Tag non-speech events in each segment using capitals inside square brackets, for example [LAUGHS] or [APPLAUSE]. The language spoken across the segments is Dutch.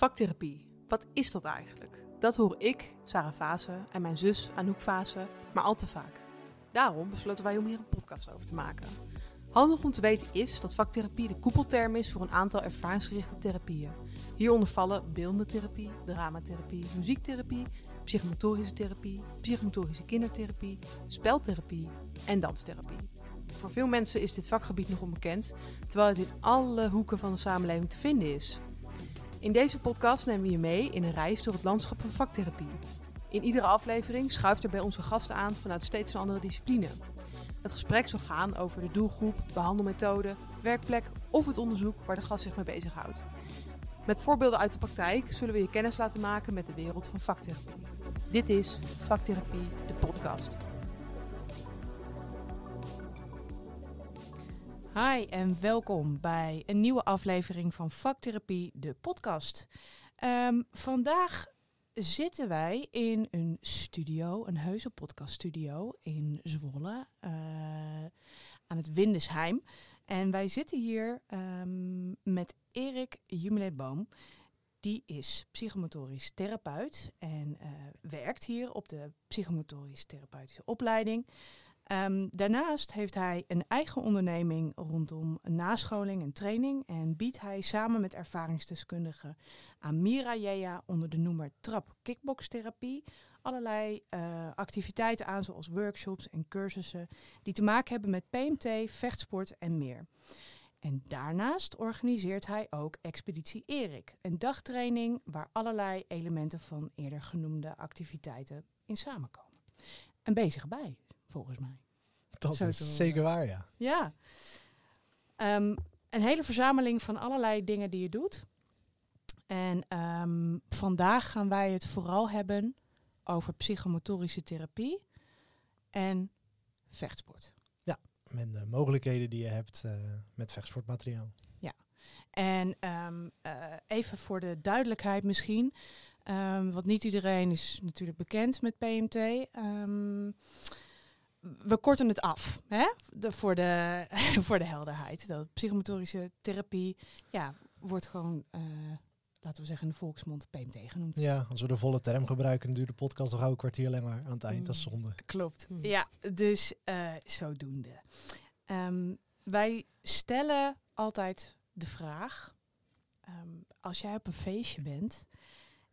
Vaktherapie, wat is dat eigenlijk? Dat hoor ik, Sarah Vase en mijn zus Anouk Vase, maar al te vaak. Daarom besloten wij om hier een podcast over te maken. Handig om te weten is dat vaktherapie de koepelterm is voor een aantal ervaringsgerichte therapieën. Hieronder vallen beeldende therapie, dramatherapie, muziektherapie, psychomotorische therapie, psychomotorische kindertherapie, speltherapie en danstherapie. Voor veel mensen is dit vakgebied nog onbekend, terwijl het in alle hoeken van de samenleving te vinden is. In deze podcast nemen we je mee in een reis door het landschap van vaktherapie. In iedere aflevering schuift er bij onze gasten aan vanuit steeds een andere discipline. Het gesprek zal gaan over de doelgroep, behandelmethode, werkplek of het onderzoek waar de gast zich mee bezighoudt. Met voorbeelden uit de praktijk zullen we je kennis laten maken met de wereld van vaktherapie. Dit is Vaktherapie, de podcast. Hi en welkom bij een nieuwe aflevering van Vaktherapie, de podcast. Ehm, vandaag zitten wij in een studio, een heuse podcaststudio in Zwolle, uh, aan het Windesheim. En wij zitten hier um, met Erik Jumeleboom. Die is psychomotorisch therapeut en uh, werkt hier op de psychomotorisch therapeutische opleiding. Um, daarnaast heeft hij een eigen onderneming rondom nascholing en training en biedt hij samen met ervaringsdeskundigen Amira Jea onder de noemer Trap Kickboxtherapie allerlei uh, activiteiten aan, zoals workshops en cursussen die te maken hebben met PMT, vechtsport en meer. En daarnaast organiseert hij ook Expeditie Erik, een dagtraining waar allerlei elementen van eerder genoemde activiteiten in samenkomen. En bezig bij, volgens mij. Dat Zo is zeker waar, ja. Ja. Um, een hele verzameling van allerlei dingen die je doet. En um, vandaag gaan wij het vooral hebben over psychomotorische therapie en vechtsport. Ja, en de mogelijkheden die je hebt uh, met vechtsportmateriaal. Ja, en um, uh, even voor de duidelijkheid misschien. Um, want niet iedereen is natuurlijk bekend met PMT. We korten het af hè? De, voor, de, [LAUGHS] voor de helderheid. De psychomotorische therapie ja, wordt gewoon, uh, laten we zeggen, in de volksmond PMT genoemd. Ja, als we de volle term gebruiken, duurt de podcast nog een kwartier langer aan het eind. Mm. Dat is zonde. Klopt. Mm. Ja, dus uh, zodoende. Um, wij stellen altijd de vraag, um, als jij op een feestje bent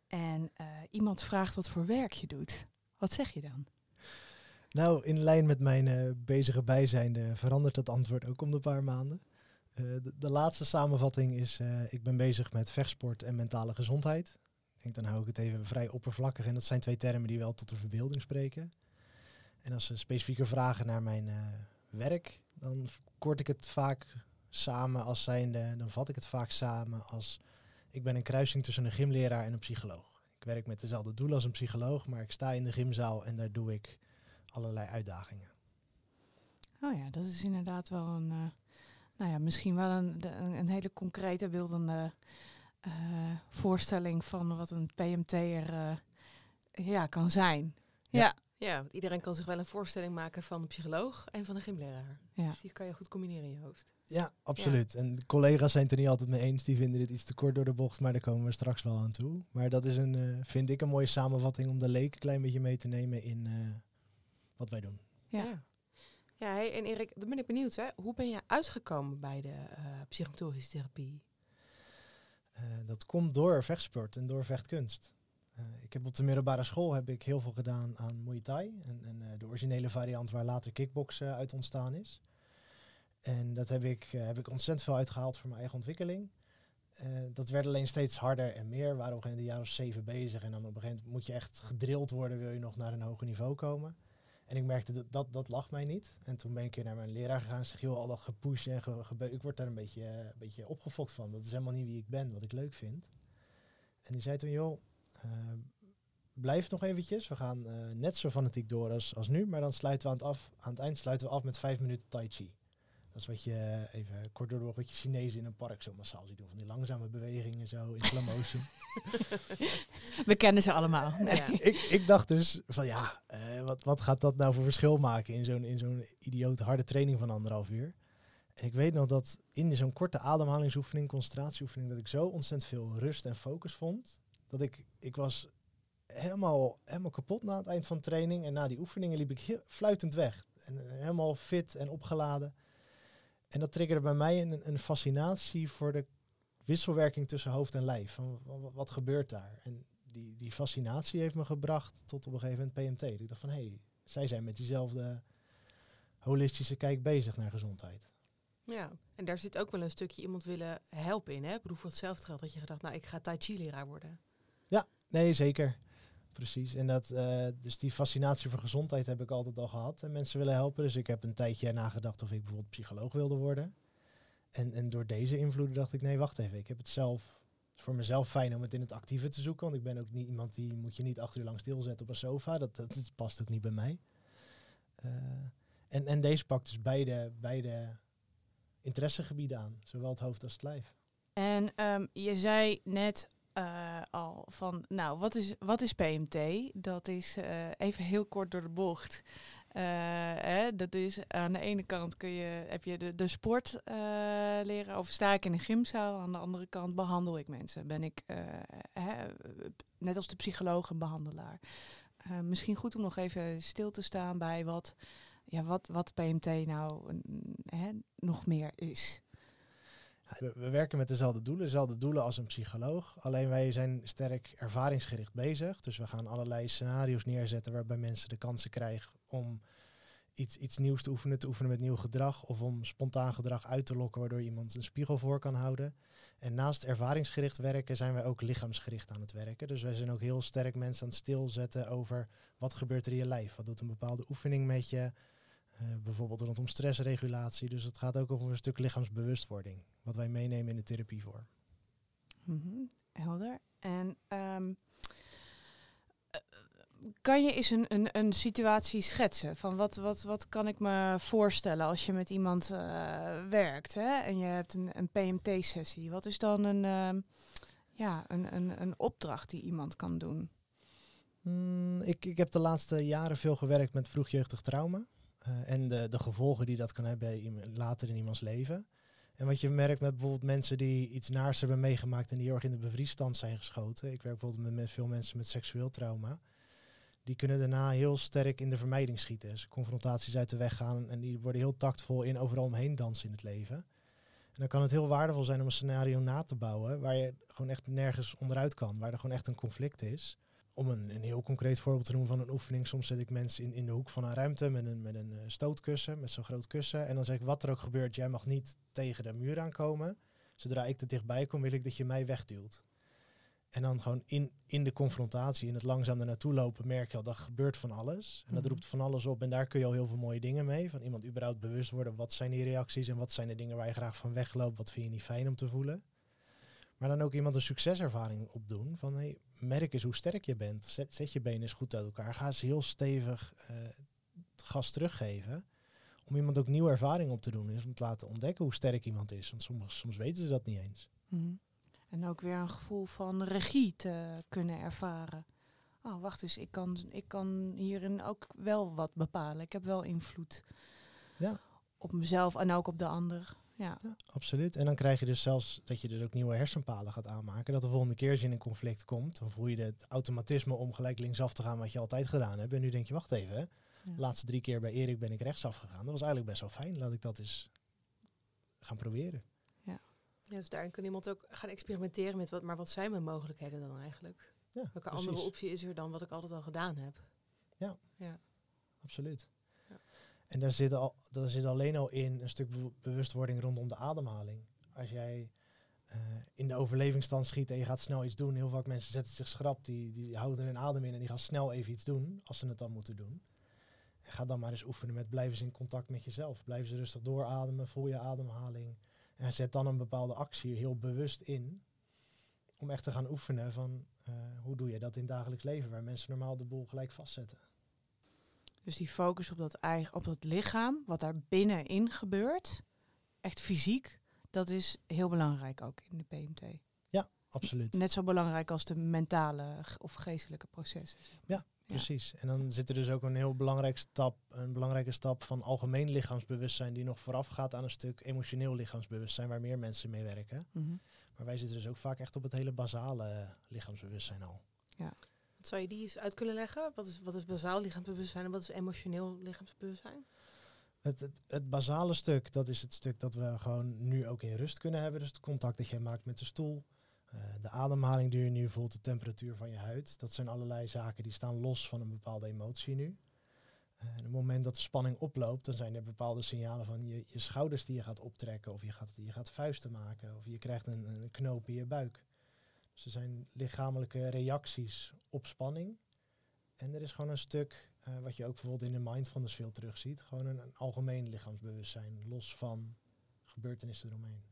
en uh, iemand vraagt wat voor werk je doet, wat zeg je dan? Nou, in lijn met mijn uh, bezige bijzijnde verandert het antwoord ook om de paar maanden. Uh, de, laatste samenvatting is, uh, ik ben bezig met vechtsport en mentale gezondheid. Ik denk, dan hou ik het even vrij oppervlakkig. En dat zijn twee termen die wel tot de verbeelding spreken. En als ze specifieke vragen naar mijn werk, dan kort ik het vaak samen als zijnde, dan vat ik het vaak samen als, ik ben een kruising tussen een gymleraar en een psycholoog. Ik werk met dezelfde doelen als een psycholoog, maar ik sta in de gymzaal en daar doe ik allerlei uitdagingen. Oh ja, dat is inderdaad wel een, uh, nou ja, misschien wel een, een, een, hele concrete beeldende uh, voorstelling van wat een PMT'er uh, ja, kan zijn. Ja. ja. Iedereen kan zich wel een voorstelling maken van een psycholoog en van een gymleraar. Ja. Dus die kan je goed combineren in je hoofd. Ja, absoluut. Ja. En collega's zijn het er niet altijd mee eens. Die vinden dit iets te kort door de bocht, maar daar komen we straks wel aan toe. Maar dat is een, uh, vind ik, een mooie samenvatting om de leek een klein beetje mee te nemen in uh, wat wij doen. Ja. ja. Ja, hey, en Erik, dan ben ik benieuwd. Hè? Hoe ben je uitgekomen bij de uh, psychomotorische therapie? Uh, dat komt door vechtsport en door vechtkunst. Uh, ik heb op de middelbare school heb ik heel veel gedaan aan Muay Thai. En, en de originele variant waar later kickboksen uit ontstaan is. En dat heb ik, heb ik ontzettend veel uitgehaald voor mijn eigen ontwikkeling. dat werd alleen steeds harder en meer. We waren in de jaren zeven bezig. En dan op een gegeven moment moet je echt gedrild worden, wil je nog naar een hoger niveau komen. En ik merkte dat, dat dat lag mij niet. En toen ben ik naar mijn leraar gegaan en zeg, joh, al dat en ge, ik word daar een beetje, uh, een beetje opgefokt van. Dat is helemaal niet wie ik ben, wat ik leuk vind. En die zei toen, joh, uh, blijf nog eventjes. We gaan uh, net zo fanatiek door als, als nu, maar dan sluiten we aan het, af, aan het eind sluiten we af met vijf minuten tai chi. Dat is wat je, even kort door wat je Chinezen in een park zo massaal ziet doen. Van die langzame bewegingen zo, in slow motion. [LAUGHS] We kennen ze allemaal. Nee. Ja. ik, ik dacht dus van ja, uh, wat, wat gaat dat nou voor verschil maken in zo'n in zo'n idioot harde training van anderhalf uur? En ik weet nog dat in zo'n korte ademhalingsoefening, concentratieoefening, dat ik zo ontzettend veel rust en focus vond. Dat ik, ik was helemaal, helemaal kapot na het eind van de training. En na die oefeningen liep ik heel, fluitend weg. En eh, helemaal fit en opgeladen. En dat triggerde bij mij een, een fascinatie voor de wisselwerking tussen hoofd en lijf. Van, wat, wat gebeurt daar? En die, die fascinatie heeft me gebracht tot op een gegeven moment PMT. Ik dacht van, hé, hey, zij zijn met diezelfde holistische kijk bezig naar gezondheid. Ja, en daar zit ook wel een stukje iemand willen helpen in. Hè? Ik bedoel, voor hetzelfde geld had je gedacht, nou, ik ga Tai Chi leraar worden. Ja, nee, zeker. Precies. En dat, uh, dus die fascinatie voor gezondheid heb ik altijd al gehad. En mensen willen helpen. Dus ik heb een tijdje nagedacht of ik bijvoorbeeld psycholoog wilde worden. En, en door deze invloeden dacht ik, nee, wacht even. Ik heb het zelf voor mezelf fijn om het in het actieve te zoeken. Want ik ben ook niet iemand die moet je niet acht uur lang stilzetten op een sofa. Dat, dat, past ook niet bij mij. Uh, en, en deze pakt dus beide, beide interessegebieden aan. Zowel het hoofd als het lijf. En um, je zei net uh, al van, nou, wat is, wat is PMT? Dat is uh, even heel kort door de bocht. Uh, hè, dat is aan de ene kant kun je, heb je de, de sport leren, of sta ik in een gymzaal. Aan de andere kant behandel ik mensen. Ben ik, hè, net als de psycholoog, een behandelaar. misschien goed om nog even stil te staan bij wat, ja, wat, wat PMT nou hè, nog meer is. We werken met dezelfde doelen, dezelfde doelen als een psycholoog. Alleen wij zijn sterk ervaringsgericht bezig. Dus we gaan allerlei scenario's neerzetten waarbij mensen de kansen krijgen om iets, iets nieuws te oefenen, te oefenen met nieuw gedrag. Of om spontaan gedrag uit te lokken waardoor iemand een spiegel voor kan houden. En naast ervaringsgericht werken zijn wij ook lichaamsgericht aan het werken. Dus wij zijn ook heel sterk mensen aan het stilzetten over wat gebeurt er in je lijf. Wat doet een bepaalde oefening met je? Uh, bijvoorbeeld rondom stressregulatie. Dus het gaat ook over een stuk lichaamsbewustwording. Wat wij meenemen in de therapie voor. Mm -hmm, helder. En um, kan je eens een, een, een situatie schetsen? Van wat, wat, wat kan ik me voorstellen als je met iemand uh, werkt hè? en je hebt een, een PMT-sessie? Wat is dan een, uh, ja, een, een, een opdracht die iemand kan doen? Mm, ik, ik heb de laatste jaren veel gewerkt met vroegjeugdig trauma. Uh, en de, de gevolgen die dat kan hebben later in iemands leven. En wat je merkt met bijvoorbeeld mensen die iets naars hebben meegemaakt en die heel erg in de bevriesstand zijn geschoten. Ik werk bijvoorbeeld met, met veel mensen met seksueel trauma. Die kunnen daarna heel sterk in de vermijding schieten. Dus confrontaties uit de weg gaan en die worden heel tactvol in overal omheen dansen in het leven. En dan kan het heel waardevol zijn om een scenario na te bouwen waar je gewoon echt nergens onderuit kan. Waar er gewoon echt een conflict is om een, een heel concreet voorbeeld te noemen van een oefening. Soms zet ik mensen in, in de hoek van een ruimte met een, met een uh, stootkussen, met zo'n groot kussen. En dan zeg ik, wat er ook gebeurt, jij mag niet tegen de muur aankomen. Zodra ik er dichtbij kom, wil ik dat je mij wegduwt. En dan gewoon in, in de confrontatie, in het langzaam er naartoe lopen, merk je al, dat gebeurt van alles. En dat roept van alles op. En daar kun je al heel veel mooie dingen mee. Van iemand überhaupt bewust worden, wat zijn die reacties en wat zijn de dingen waar je graag van wegloopt. Wat vind je niet fijn om te voelen. Maar dan ook iemand een succeservaring opdoen. Van hey, merk eens hoe sterk je bent. Zet, zet je benen eens goed uit elkaar. Ga eens heel stevig uh, gas teruggeven. Om iemand ook nieuwe ervaring op te doen. Dus om te laten ontdekken hoe sterk iemand is. Want soms, soms weten ze dat niet eens. Mm. En ook weer een gevoel van regie te kunnen ervaren. Oh, wacht eens, ik kan, ik kan hierin ook wel wat bepalen. Ik heb wel invloed ja. op mezelf en ook op de ander. Ja. ja. absoluut. En dan krijg je dus zelfs dat je dus ook nieuwe hersenpaden gaat aanmaken. Dat de volgende keer als je in een conflict komt, dan voel je het automatisme om gelijk linksaf te gaan wat je altijd gedaan hebt. En nu denk je, wacht even, hè. Ja. De laatste drie keer bij Erik ben ik rechtsaf gegaan. Dat was eigenlijk best wel fijn. Laat ik dat eens gaan proberen. Ja, ja dus daarin kan iemand ook gaan experimenteren met wat, maar wat zijn mijn mogelijkheden dan eigenlijk? Ja, Welke precies. andere optie is er dan wat ik altijd al gedaan heb? Ja, ja. absoluut. En daar zit, al, daar zit alleen al in een stuk be bewustwording rondom de ademhaling. Als jij uh, in de overlevingsstand schiet en je gaat snel iets doen. Heel vaak mensen zetten zich schrap, die, die houden hun adem in en die gaan snel even iets doen, als ze het dan moeten doen. En ga dan maar eens oefenen met blijven ze in contact met jezelf. Blijven ze rustig doorademen, voel je ademhaling. En zet dan een bepaalde actie heel bewust in. Om echt te gaan oefenen van uh, hoe doe je dat in het dagelijks leven, waar mensen normaal de boel gelijk vastzetten. Dus die focus op dat, eigen, op dat lichaam, wat daar binnenin gebeurt, echt fysiek, dat is heel belangrijk ook in de PMT. Ja, absoluut. Net zo belangrijk als de mentale of geestelijke processen. Ja, Precies. En dan zit er dus ook een heel belangrijke stap, een belangrijke stap van algemeen lichaamsbewustzijn die nog vooraf gaat aan een stuk emotioneel lichaamsbewustzijn waar meer mensen mee werken. Mhm. Maar wij zitten dus ook vaak echt op het hele basale lichaamsbewustzijn al. Wat zou je die eens uit kunnen leggen? Wat is, wat is bazaal lichaamsbewustzijn en wat is emotioneel lichaamsbewustzijn? Het, het, het basale stuk, dat is het stuk dat we gewoon nu ook in rust kunnen hebben. Dus het contact dat jij maakt met de stoel, eh, de ademhaling die je nu voelt, de temperatuur van je huid. Dat zijn allerlei zaken die staan los van een bepaalde emotie nu. Eh, op het moment dat de spanning oploopt, dan zijn er bepaalde signalen van je, je schouders die je gaat optrekken, of je gaat, je gaat vuisten maken, of je krijgt een, een knoop in je buik. Er zijn lichamelijke reacties op spanning. En er is gewoon een stuk, eh, wat je ook bijvoorbeeld in de mindfulness veel terugziet, gewoon een, een algemeen lichaamsbewustzijn, los van gebeurtenissen eromheen.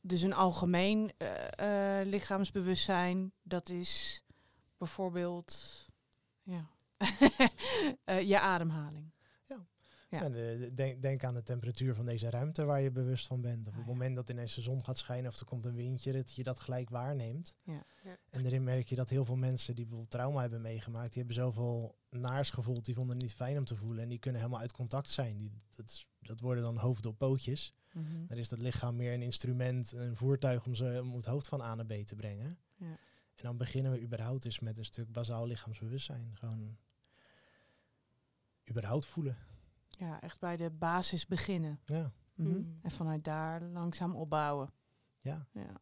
Dus een algemeen eh, eh, lichaamsbewustzijn, dat is bijvoorbeeld ja. [LAUGHS] Je ademhaling. Ja. En, eh, denk, denk aan de temperatuur van deze ruimte waar je bewust van bent. Of op Ah, het ja. moment dat ineens de zon gaat schijnen of er komt een windje, dat je dat gelijk waarneemt. Ja. Ja. En daarin merk je dat heel veel mensen die bijvoorbeeld trauma hebben meegemaakt, die hebben zoveel naars gevoeld, die vonden het niet fijn om te voelen. En die kunnen helemaal uit contact zijn. Die, dat, is, dat worden dan hoofd op pootjes. Mhm. Dan is dat lichaam meer een instrument, een voertuig om, ze, om het hoofd van A naar B te brengen. Ja. En dan beginnen we überhaupt eens met een stuk bazaal lichaamsbewustzijn. Gewoon überhaupt voelen. Ja, echt bij de basis beginnen. Ja, Mhm. Mm. En vanuit daar langzaam opbouwen. ja. Ja.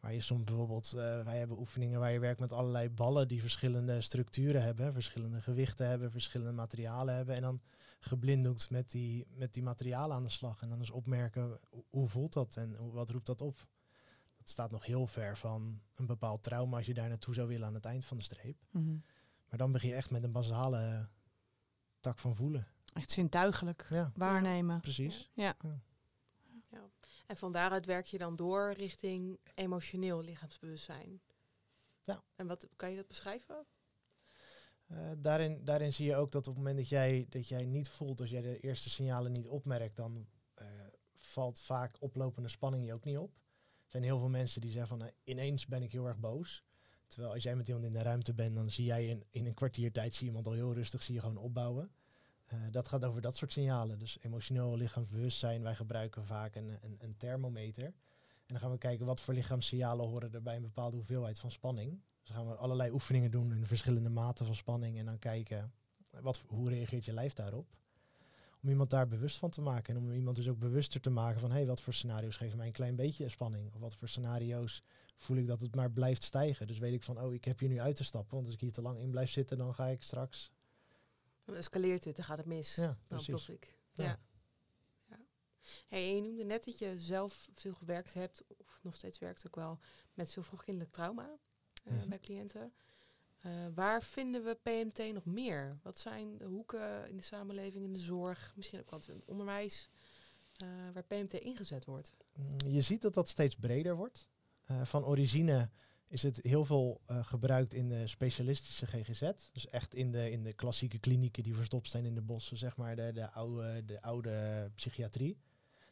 Waar je soms bijvoorbeeld, eh, wij hebben oefeningen waar je werkt met allerlei ballen die verschillende structuren hebben, verschillende gewichten hebben, verschillende materialen hebben. En dan geblinddoekt met die, met die materialen aan de slag. En dan eens opmerken, hoe- voelt dat en hoe, wat roept dat op? Dat staat nog heel ver van een bepaald trauma als je daar naartoe zou willen aan het eind van de streep. Mhm. Maar dan begin je echt met een basale tak van voelen. Echt zintuigelijk Ja, waarnemen. precies. En van daaruit werk je dan door richting emotioneel lichaamsbewustzijn. Ja. En wat kan je dat beschrijven? Eh, daarin, daarin zie je ook dat op het moment dat jij, dat jij niet voelt, als jij de eerste signalen niet opmerkt, dan eh, valt vaak oplopende spanning je ook niet op. Er zijn heel veel mensen die zeggen van eh, ineens ben ik heel erg boos. Terwijl als jij met iemand in de ruimte bent, dan zie jij in, in een kwartier tijd zie je iemand al heel rustig, zie je gewoon opbouwen. Eh, dat gaat over dat soort signalen. Dus emotioneel lichaamsbewustzijn, wij gebruiken vaak een, een, een thermometer. En dan gaan we kijken wat voor lichaamssignalen horen er bij een bepaalde hoeveelheid van spanning. Dus gaan we allerlei oefeningen doen in verschillende maten van spanning. En dan kijken wat, hoe reageert je lijf daarop. Om iemand daar bewust van te maken. En om iemand dus ook bewuster te maken van hé, hey, wat voor scenario's geven mij een klein beetje spanning. Of wat voor scenario's voel ik dat het maar blijft stijgen. Dus weet ik van oh, ik heb hier nu uit te stappen. Want als ik hier te lang in blijf zitten, dan ga ik straks. Dan escaleert het, dan gaat het mis. Ja, dan precies. ik. Ja. Ja. ja. Hey, je noemde net dat je zelf veel gewerkt hebt, of nog steeds werkt ook wel, met veel vroegkindelijk trauma Mhm. bij cliënten. Eh, waar vinden we PMT nog meer? Wat zijn de hoeken in de samenleving, in de zorg, misschien ook wat in het onderwijs, eh, waar PMT ingezet wordt? Mm, Je ziet dat dat steeds breder wordt. Van origine is het heel veel eh, gebruikt in de specialistische GGZ. Dus echt in de, in de klassieke klinieken die verstopt zijn in de bossen, zeg maar, de, de, oude, de oude psychiatrie.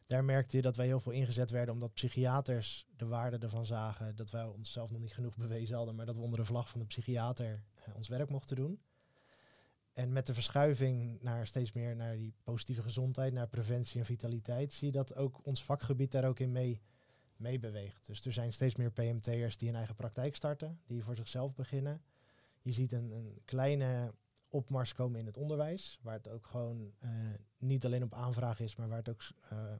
Daar merkte je dat wij heel veel ingezet werden omdat psychiaters de waarde ervan zagen dat wij onszelf nog niet genoeg bewezen hadden, maar dat we onder de vlag van de psychiater eh, ons werk mochten doen. En met de verschuiving naar steeds meer naar die positieve gezondheid, naar preventie en vitaliteit, zie je dat ook ons vakgebied daar ook in mee, mee beweegt. Dus er zijn steeds meer PMT'ers die een eigen praktijk starten, die voor zichzelf beginnen. Je ziet een, een kleine opmars komen in het onderwijs, waar het ook gewoon eh, niet alleen op aanvraag is, maar waar het ook eh,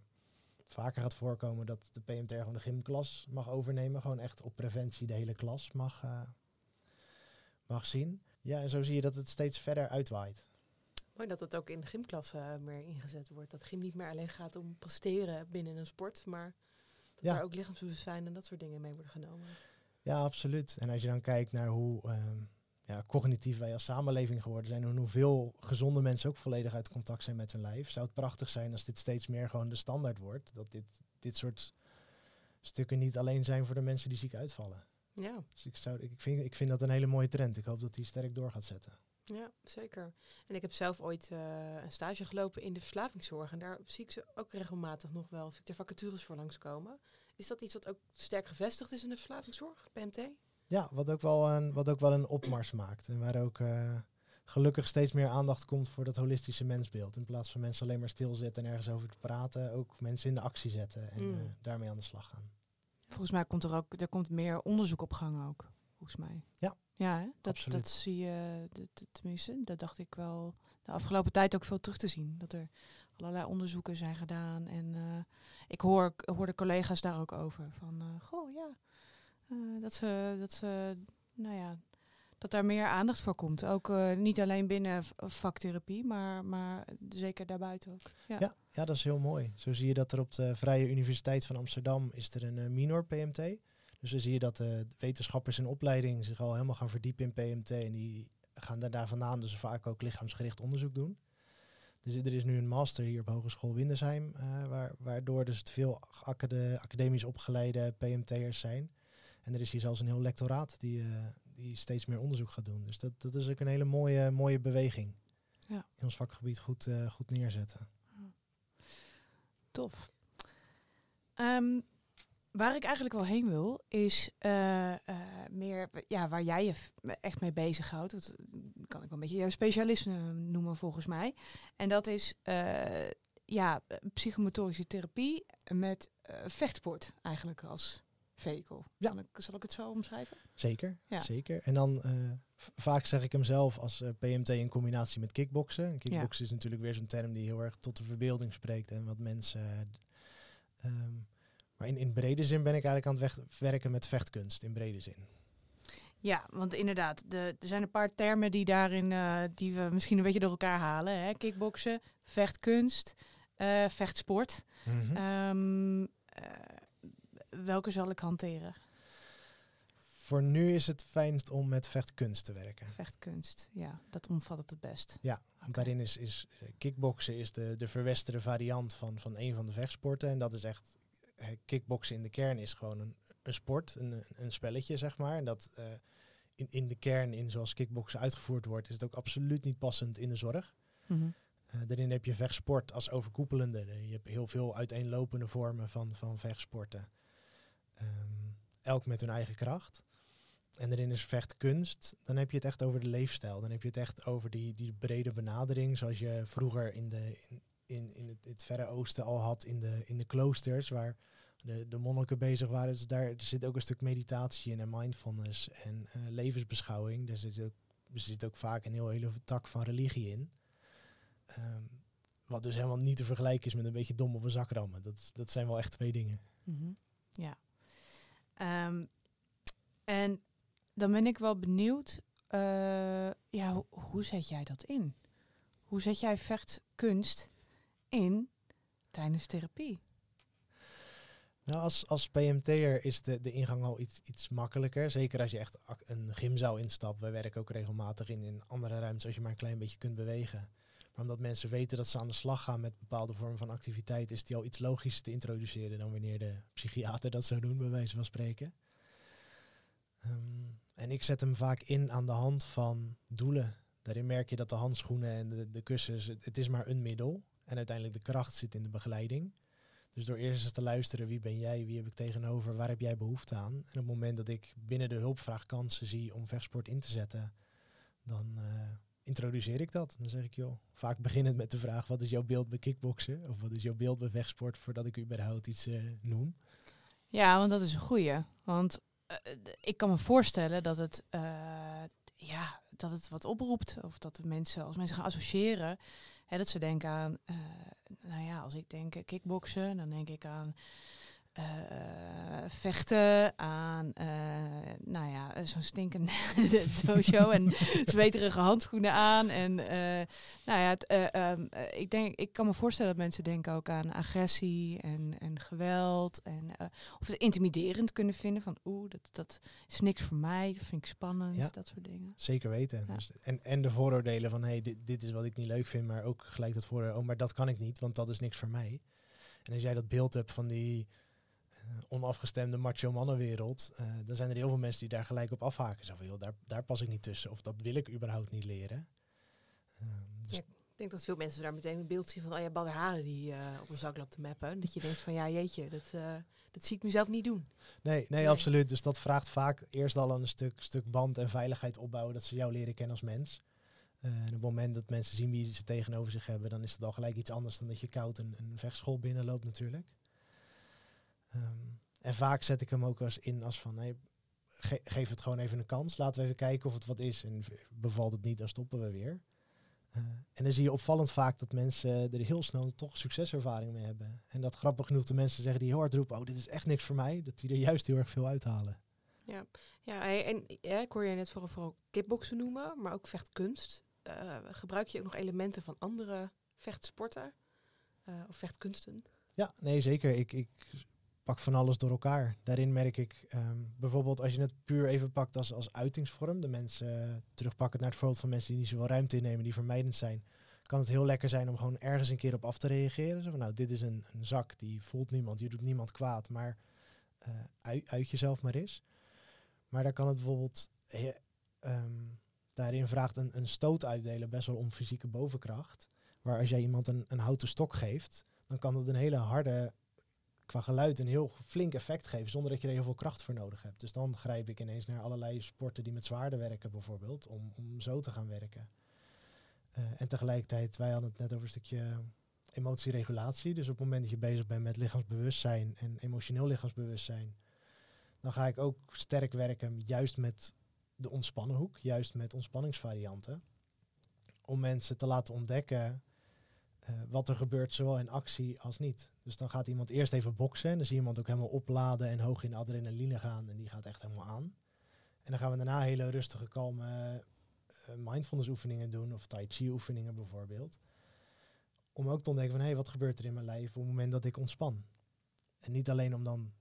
vaker gaat voorkomen dat de PMT gewoon de gymklas mag overnemen. Gewoon echt op preventie de hele klas mag, eh, mag zien. Ja, en zo zie je dat het steeds verder uitwaait. Mooi dat het ook in de gymklassen meer ingezet wordt. Dat gym niet meer alleen gaat om presteren binnen een sport, maar dat Ja. daar ook lichaamsbewustzijn en dat soort dingen mee worden genomen. Ja, absoluut. En als je dan kijkt naar hoe ehm, ja, cognitief wij als samenleving geworden zijn en hoeveel gezonde mensen ook volledig uit contact zijn met hun lijf, zou het prachtig zijn als dit steeds meer gewoon de standaard wordt. Dat dit, dit soort stukken niet alleen zijn voor de mensen die ziek uitvallen. Ja, Dus ik, zou, ik, vind, ik vind dat een hele mooie trend. Ik hoop dat die sterk door gaat zetten. Ja, zeker. En ik heb zelf ooit eh, een stage gelopen in de verslavingszorg. En daar zie ik ze ook regelmatig nog wel, zie ik er vacatures voor langskomen. Is dat iets wat ook sterk gevestigd is in de verslavingszorg, PMT? Ja, wat ook wel een, wat ook wel een opmars maakt. En waar ook eh, gelukkig steeds meer aandacht komt voor dat holistische mensbeeld. In plaats van mensen alleen maar stilzitten en ergens over te praten, ook mensen in de actie zetten en Mm. eh, daarmee aan de slag gaan. Volgens mij komt er ook er komt meer onderzoek op gang ook. Volgens mij. Ja. Ja, hè? Dat, Absoluut. dat zie je, dat- tenminste, dat dacht ik wel de afgelopen tijd ook veel terug te zien. Dat er allerlei onderzoeken zijn gedaan. En eh, ik hoor, ik hoor de collega's daar ook over. Van, eh, goh, ja, eh, dat ze, dat ze, nou ja, dat daar meer aandacht voor komt. Ook niet alleen binnen vaktherapie, maar, maar zeker daarbuiten ook. Ja. Ja, ja, dat is heel mooi. Zo zie je dat er op de Vrije Universiteit van Amsterdam is er een minor PMT. Dus dan zie je dat de wetenschappers in opleiding zich al helemaal gaan verdiepen in PMT. En die gaan daar, daar vandaan dus vaak ook lichaamsgericht onderzoek doen. Dus er is nu een master hier op Hogeschool Windersheim, eh, waar, waardoor dus het veel acade- academisch opgeleide PMT'ers zijn. En er is hier zelfs een heel lectoraat die, eh, die steeds meer onderzoek gaat doen. Dus dat, dat is ook een hele mooie, mooie beweging. Ja. In ons vakgebied goed, eh, goed neerzetten. Tof. Ehm, waar ik eigenlijk wel heen wil, is eh, eh, meer ja, waar jij je echt mee bezighoudt. Dat kan ik wel een beetje jouw specialisme noemen volgens mij. En dat is eh, ja, psychomotorische therapie met vechtsport eigenlijk als vehicle. Ja. Ik, zal ik het zo omschrijven? Zeker, Ja. zeker. En dan vaak zeg ik hem zelf als PMT in combinatie met kickboksen. En kickboksen is natuurlijk weer zo'n term die heel erg tot de verbeelding spreekt en wat mensen. eh, ehm, maar in, in brede zin ben ik eigenlijk aan het weg- werken met vechtkunst in brede zin. Ja, want inderdaad, de, er zijn een paar termen die daarin, eh, die we misschien een beetje door elkaar halen. Hè? Kickboksen, vechtkunst, eh, vechtsport. Mhm. Ehm, eh, welke zal ik hanteren? Voor nu is het fijnst om met vechtkunst te werken. Vechtkunst, ja, dat omvat het het best. Ja, want daarin is, is kickboksen is de, de verwesterde variant van, van een van de vechtsporten. En dat is echt, kickboksen in de kern is gewoon een, een sport, een, een spelletje zeg maar. En dat eh, in, in de kern, in zoals kickboksen uitgevoerd wordt, is het ook absoluut niet passend in de zorg. Eh, daarin heb je vechtsport als overkoepelende. Je hebt heel veel uiteenlopende vormen van, van vechtsporten. Ehm, elk met hun eigen kracht. En daarin is vechtkunst. Dan heb je het echt over de leefstijl. Dan heb je het echt over die, die brede benadering. Zoals je vroeger in, de, in, in, in het, het Verre Oosten al had in de, in de kloosters. Waar de, de monniken bezig waren. Dus daar zit ook een stuk meditatie in en mindfulness en eh, levensbeschouwing. Daar zit, ook, er zit ook vaak een heel hele tak van religie in. Ehm, wat dus helemaal niet te vergelijken is met een beetje dom op een zak rammen. Dat, dat zijn wel echt twee dingen. Mhm. Ja. Ehm, en dan ben ik wel benieuwd, eh, ja, ho- hoe zet jij dat in? Hoe zet jij vechtkunst in tijdens therapie? Nou, als, als PMT'er is de, de ingang al iets, iets makkelijker. Zeker als je echt een gymzaal instapt. Wij werken ook regelmatig in, in andere ruimtes als je maar een klein beetje kunt bewegen. Maar omdat mensen weten dat ze aan de slag gaan met bepaalde vormen van activiteit, is die al iets logischer te introduceren dan wanneer de psychiater dat zou doen, bij wijze van spreken. Ehm, en ik zet hem vaak in aan de hand van doelen. Daarin merk je dat de handschoenen en de, de kussens, het is maar een middel. En uiteindelijk de kracht zit in de begeleiding. Dus door eerst eens te luisteren, wie ben jij, wie heb ik tegenover, waar heb jij behoefte aan? En op het moment dat ik binnen de hulpvraag kansen zie om vechtsport in te zetten, dan eh, introduceer ik dat. Dan zeg ik, joh, vaak beginnend met de vraag, wat is jouw beeld bij kickboksen? Of wat is jouw beeld bij vechtsport, voordat ik überhaupt iets eh, noem. Ja, want dat is een goeie. Want eh, ik kan me voorstellen dat het, ja, dat het wat oproept. Of dat mensen, als mensen gaan associëren, hè, dat ze denken aan, eh, nou ja, als ik denk eh, kickboksen, dan denk ik aan eh, vechten, aan, eh, nou ja, zo'n stinkende [LAUGHS] dojo en [LAUGHS] zweterige handschoenen aan. En eh, nou ja, eh, ehm, eh, ik, denk, ik kan me voorstellen dat mensen denken ook aan agressie en, en geweld. En, of het intimiderend kunnen vinden van oeh, dat, dat is niks voor mij, dat vind ik spannend, Ja. dat soort dingen. Zeker weten. Ja. Dus, en, en de vooroordelen van, hey, dit, dit is wat ik niet leuk vind, maar ook gelijk dat vooroordeel, oh, maar dat kan ik niet, want dat is niks voor mij. En als jij dat beeld hebt van die onafgestemde macho mannenwereld, eh, dan zijn er heel veel mensen die daar gelijk op afhaken. Zo van, joh, daar, daar pas ik niet tussen, of dat wil ik überhaupt niet leren. Ehm, dus Ja. denk dat veel mensen daar meteen een beeld zien van, oh ja, Badr Haren die eh, op een zak loopt te mappen. Dat je denkt van, ja jeetje, dat, eh, dat zie ik mezelf niet doen. Nee, nee, Nee. absoluut. Dus dat vraagt vaak eerst al een stuk, stuk band en veiligheid opbouwen, dat ze jou leren kennen als mens. Eh, en op het moment dat mensen zien wie ze tegenover zich hebben, dan is het al gelijk iets anders dan dat je koud een, een vechtschool binnenloopt natuurlijk. Ehm, en vaak zet ik hem ook als in als van, hey, ge- geef het gewoon even een kans. Laten we even kijken of het wat is. En bevalt het niet, dan stoppen we weer. Eh, en dan zie je opvallend vaak dat mensen er heel snel toch succeservaring mee hebben. En dat grappig genoeg de mensen zeggen die heel hard roepen, oh dit is echt niks voor mij, dat die er juist heel erg veel uithalen. Ja, hey, en ja, ik hoor je net vooral, vooral kickboksen noemen, maar ook vechtkunst. Eh, gebruik je ook nog elementen van andere vechtsporten eh, of vechtkunsten? Ja, nee zeker. Ik, ik pak van alles door elkaar. Daarin merk ik ehm, bijvoorbeeld als je het puur even pakt als, als uitingsvorm, de mensen uh, terugpakken naar het voorbeeld van mensen die niet zoveel ruimte innemen, die vermijdend zijn, kan het heel lekker zijn om gewoon ergens een keer op af te reageren. Zo van, nou, dit is een, een zak, die voelt niemand, je doet niemand kwaad, maar uh, uit, uit jezelf maar eens. Maar daar kan het bijvoorbeeld, he, um, daarin vraagt een, een stoot uitdelen best wel om fysieke bovenkracht. Waar als jij iemand een, een houten stok geeft, dan kan dat een hele harde, qua geluid, een heel flink effect geven, zonder dat je er heel veel kracht voor nodig hebt. Dus dan grijp ik ineens naar allerlei sporten die met zwaarden werken bijvoorbeeld, om, om zo te gaan werken. Uh, en tegelijkertijd, wij hadden het net over een stukje emotieregulatie. Dus op het moment dat je bezig bent met lichaamsbewustzijn en emotioneel lichaamsbewustzijn, dan ga ik ook sterk werken juist met de ontspannen hoek, juist met ontspanningsvarianten. Om mensen te laten ontdekken uh, wat er gebeurt, zowel in actie als niet. Dus dan gaat iemand eerst even boksen en dan zie je iemand ook helemaal opladen en hoog in adrenaline gaan en die gaat echt helemaal aan. En dan gaan we daarna hele rustige, kalme uh, mindfulness oefeningen doen of tai chi oefeningen bijvoorbeeld. Om ook te ontdekken van hé, hey, wat gebeurt er in mijn lijf op het moment dat ik ontspan. En niet alleen om dan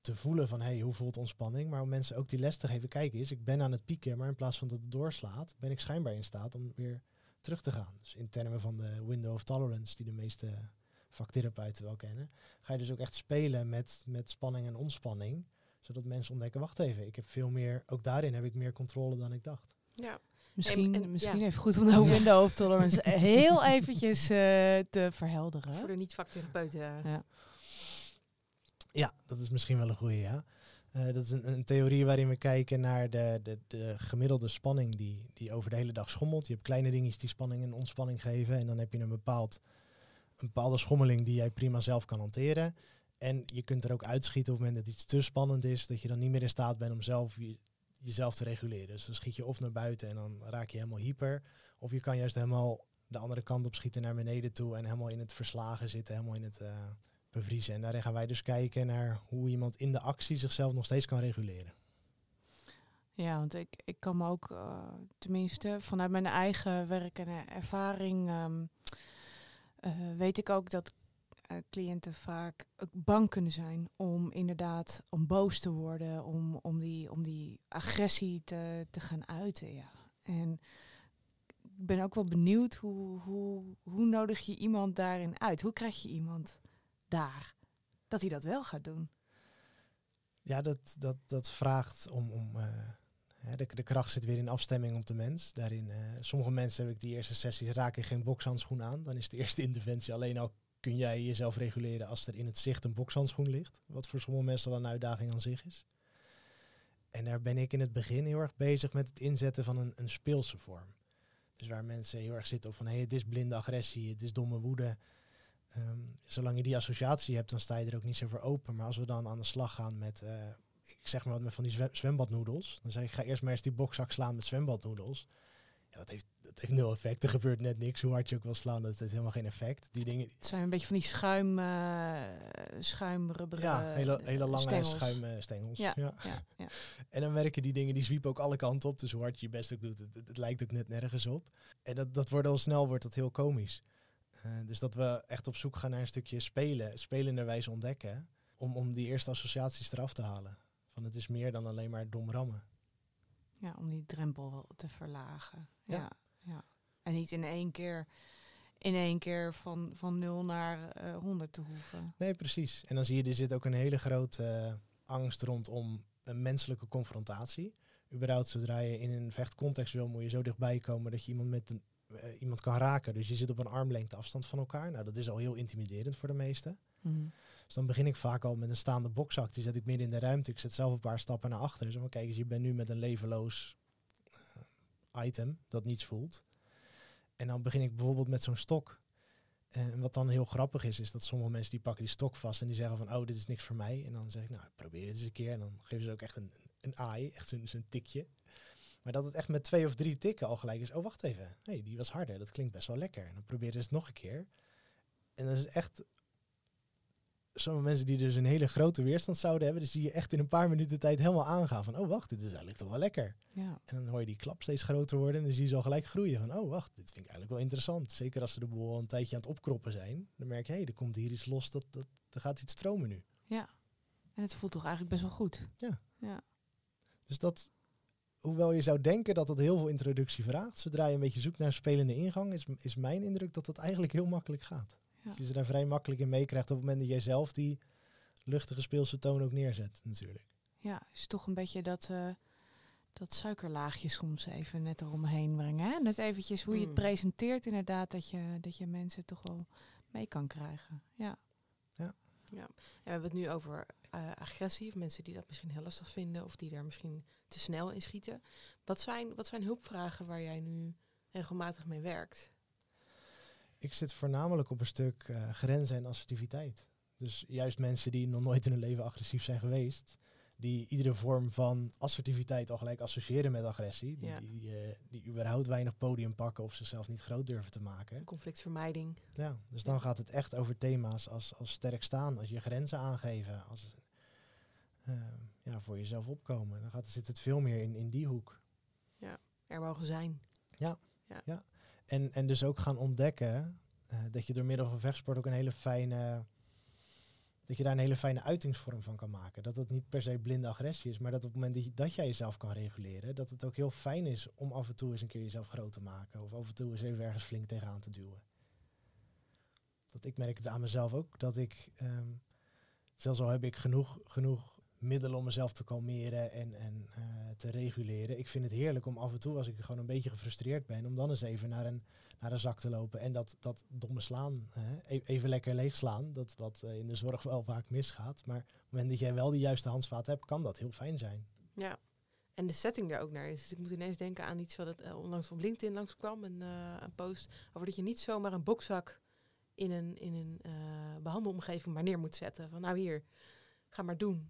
te voelen van hey, hoe voelt ontspanning, maar om mensen ook die les te geven, kijk eens, ik ben aan het pieken, maar in plaats van dat het doorslaat, ben ik schijnbaar in staat om weer terug te gaan. Dus in termen van de window of tolerance, die de meeste vaktherapeuten wel kennen, ga je dus ook echt spelen met, met spanning en ontspanning, zodat mensen ontdekken, wacht even, ik heb veel meer, ook daarin heb ik meer controle dan ik dacht. Ja. Misschien, En- en- misschien ja. even goed om de window of tolerance [LAUGHS] heel eventjes eh, te verhelderen. Voor de niet-vaktherapeuten. Ja. Ja, dat is misschien wel een goede, ja. Eh, dat is een, theorie waarin we kijken naar de, de, de gemiddelde spanning die, die over de hele dag schommelt. Je hebt kleine dingetjes die spanning en ontspanning geven. En dan heb je een, bepaald, een bepaalde schommeling die jij prima zelf kan hanteren. En je kunt er ook uitschieten op het moment dat iets te spannend is, dat je dan niet meer in staat bent om zelf je, jezelf te reguleren. Dus dan schiet je of naar buiten en dan raak je helemaal hyper. Of je kan juist helemaal de andere kant op schieten naar beneden toe en helemaal in het verslagen zitten, helemaal in het... Uh, bevriezen. En daarin gaan wij dus kijken naar hoe iemand in de actie zichzelf nog steeds kan reguleren. Ja, want ik, ik kan me ook, uh, tenminste vanuit mijn eigen werk en ervaring, um, uh, weet ik ook dat uh, cliënten vaak bang kunnen zijn om inderdaad om boos te worden, om, om, die, om die agressie te, te gaan uiten. Ja. En ik ben ook wel benieuwd hoe, hoe, hoe nodig je iemand daarin uit? Hoe krijg je iemand daar dat hij dat wel gaat doen? Ja, dat, dat, dat vraagt om. om uh, de, de kracht zit weer in afstemming op de mens. Daarin, uh, sommige mensen heb ik die eerste sessies raken geen bokshandschoen aan. Dan is de eerste [LAUGHS] interventie alleen al kun jij jezelf reguleren als er in het zicht een bokshandschoen ligt. Wat voor sommige mensen dan een uitdaging aan zich is. En daar ben ik in het begin heel erg bezig met het inzetten van een, een speelse vorm. Dus waar mensen heel erg zitten van hé, hey, het is blinde agressie, het is domme woede. Um, zolang je die associatie hebt, dan sta je er ook niet zo voor open. Maar als we dan aan de slag gaan met, uh, ik zeg maar wat met van die zwem zwembadnoedels. Dan zeg ik, ga eerst maar eens die bokzak slaan met zwembadnoedels. Ja, dat heeft, dat heeft nul effect. Er gebeurt net niks. Hoe hard je ook wil slaan, dat heeft helemaal geen effect. Die dingen... Het zijn een beetje van die schuim, uh, schuimrubberen Ja, hele, hele lange stengels. schuimstengels. Ja, ja. Ja, ja. [LAUGHS] En dan werken die dingen, die zwiepen ook alle kanten op. Dus hoe hard je je best ook doet, het, het, het lijkt ook net nergens op. En dat, dat wordt al snel wordt dat heel komisch. Uh, dus dat we echt op zoek gaan naar een stukje spelen, spelenderwijs ontdekken, om, om die eerste associaties eraf te halen. Van het is meer dan alleen maar dom rammen. Ja, om die drempel te verlagen. Ja. Ja. ja, En niet in één keer, in één keer van, van 0 naar uh, 100 te hoeven. Nee, precies. En dan zie je, er zit ook een hele grote uh, angst rondom een menselijke confrontatie. Überhaupt, zodra je in een vechtcontext wil, moet je zo dichtbij komen dat je iemand met een eh, iemand kan raken. Dus je zit op een armlengte afstand van elkaar. Nou, dat is al heel intimiderend voor de meesten. Mhm. Dus dan begin ik vaak al met een staande bokzak. Die zet ik midden in de ruimte. Ik zet zelf een paar stappen naar achter. Zo van, kijk eens, je bent nu met een levenloos eh, item dat niets voelt. En dan begin ik bijvoorbeeld met zo'n stok. En wat dan heel grappig is, is dat sommige mensen die pakken die stok vast en die zeggen van, oh, dit is niks voor mij. En dan zeg ik, nou, probeer het eens een keer. En dan geven ze ook echt een, een aai, echt zo'n zo'n tikje. Maar dat het echt met twee of drie tikken al gelijk is, oh, wacht even. hey, die was harder, dat klinkt best wel lekker. En dan proberen ze het nog een keer. En dat is echt sommige mensen die dus een hele grote weerstand zouden hebben, dus die je echt in een paar minuten tijd helemaal aangaan van, oh wacht, dit is eigenlijk toch wel lekker. Ja. En dan hoor je die klap steeds groter worden en dan zie je ze al gelijk groeien van, oh wacht, dit vind ik eigenlijk wel interessant. Zeker als ze de boel al een tijdje aan het opkroppen zijn, dan merk je, hé, hey, er komt hier iets los, dat, dat, er gaat iets stromen nu. ja. En het voelt toch eigenlijk best wel goed. Dus dat, hoewel je zou denken dat het heel veel introductie vraagt, zodra je een beetje zoekt naar een spelende ingang, is, is mijn indruk dat dat eigenlijk heel makkelijk gaat. Ja. Dat je ze daar vrij makkelijk in meekrijgt op het moment dat jij zelf die luchtige speelse toon ook neerzet, natuurlijk. Ja, is toch een beetje dat, eh, dat suikerlaagje soms even net eromheen brengen. Hè? Net eventjes hoe je het Mm. presenteert inderdaad, dat je, dat je mensen toch wel mee kan krijgen. Ja. En we hebben het nu over eh, agressie, of mensen die dat misschien heel lastig vinden, of die daar misschien te snel in schieten. Wat zijn, wat zijn hulpvragen waar jij nu regelmatig mee werkt? Ik zit voornamelijk op een stuk eh, grenzen en assertiviteit. Dus juist mensen die nog nooit in hun leven agressief zijn geweest, die iedere vorm van assertiviteit al gelijk associëren met agressie, die, Ja. die, eh, die überhaupt weinig podium pakken of zichzelf niet groot durven te maken. Conflictvermijding. Ja, dus dan gaat het echt over thema's als, als sterk staan, als je grenzen aangeven, als eh, ja, voor jezelf opkomen. Dan gaat, zit het veel meer in, in die hoek. Er mogen zijn. En, en dus ook gaan ontdekken eh, dat je door middel van vechtsport ook een hele fijne. Dat je daar een hele fijne uitingsvorm van kan maken. Dat het niet per se blinde agressie is, maar dat op het moment dat jij jezelf kan reguleren, dat het ook heel fijn is om af en toe eens een keer jezelf groot te maken. Of af en toe eens even ergens flink tegenaan te duwen. Dat ik merk het aan mezelf ook, dat ik, ehm, zelfs al heb ik genoeg, genoeg middelen om mezelf te kalmeren en, en eh, te reguleren. Ik vind het heerlijk om af en toe, als ik gewoon een beetje gefrustreerd ben, om dan eens even naar een, naar een zak te lopen en dat, dat domme slaan, e- even lekker leeg slaan, dat wat eh, in de zorg wel vaak misgaat. Maar op het moment dat jij wel de juiste handvaat hebt, kan dat heel fijn zijn. Ja. En de setting daar ook naar is. Dus ik moet ineens denken aan iets wat eh, onlangs op LinkedIn langskwam. Een, een post over dat je niet zomaar een bokzak in een, in een eh, behandelomgeving maar neer moet zetten. Van nou hier, ga maar doen.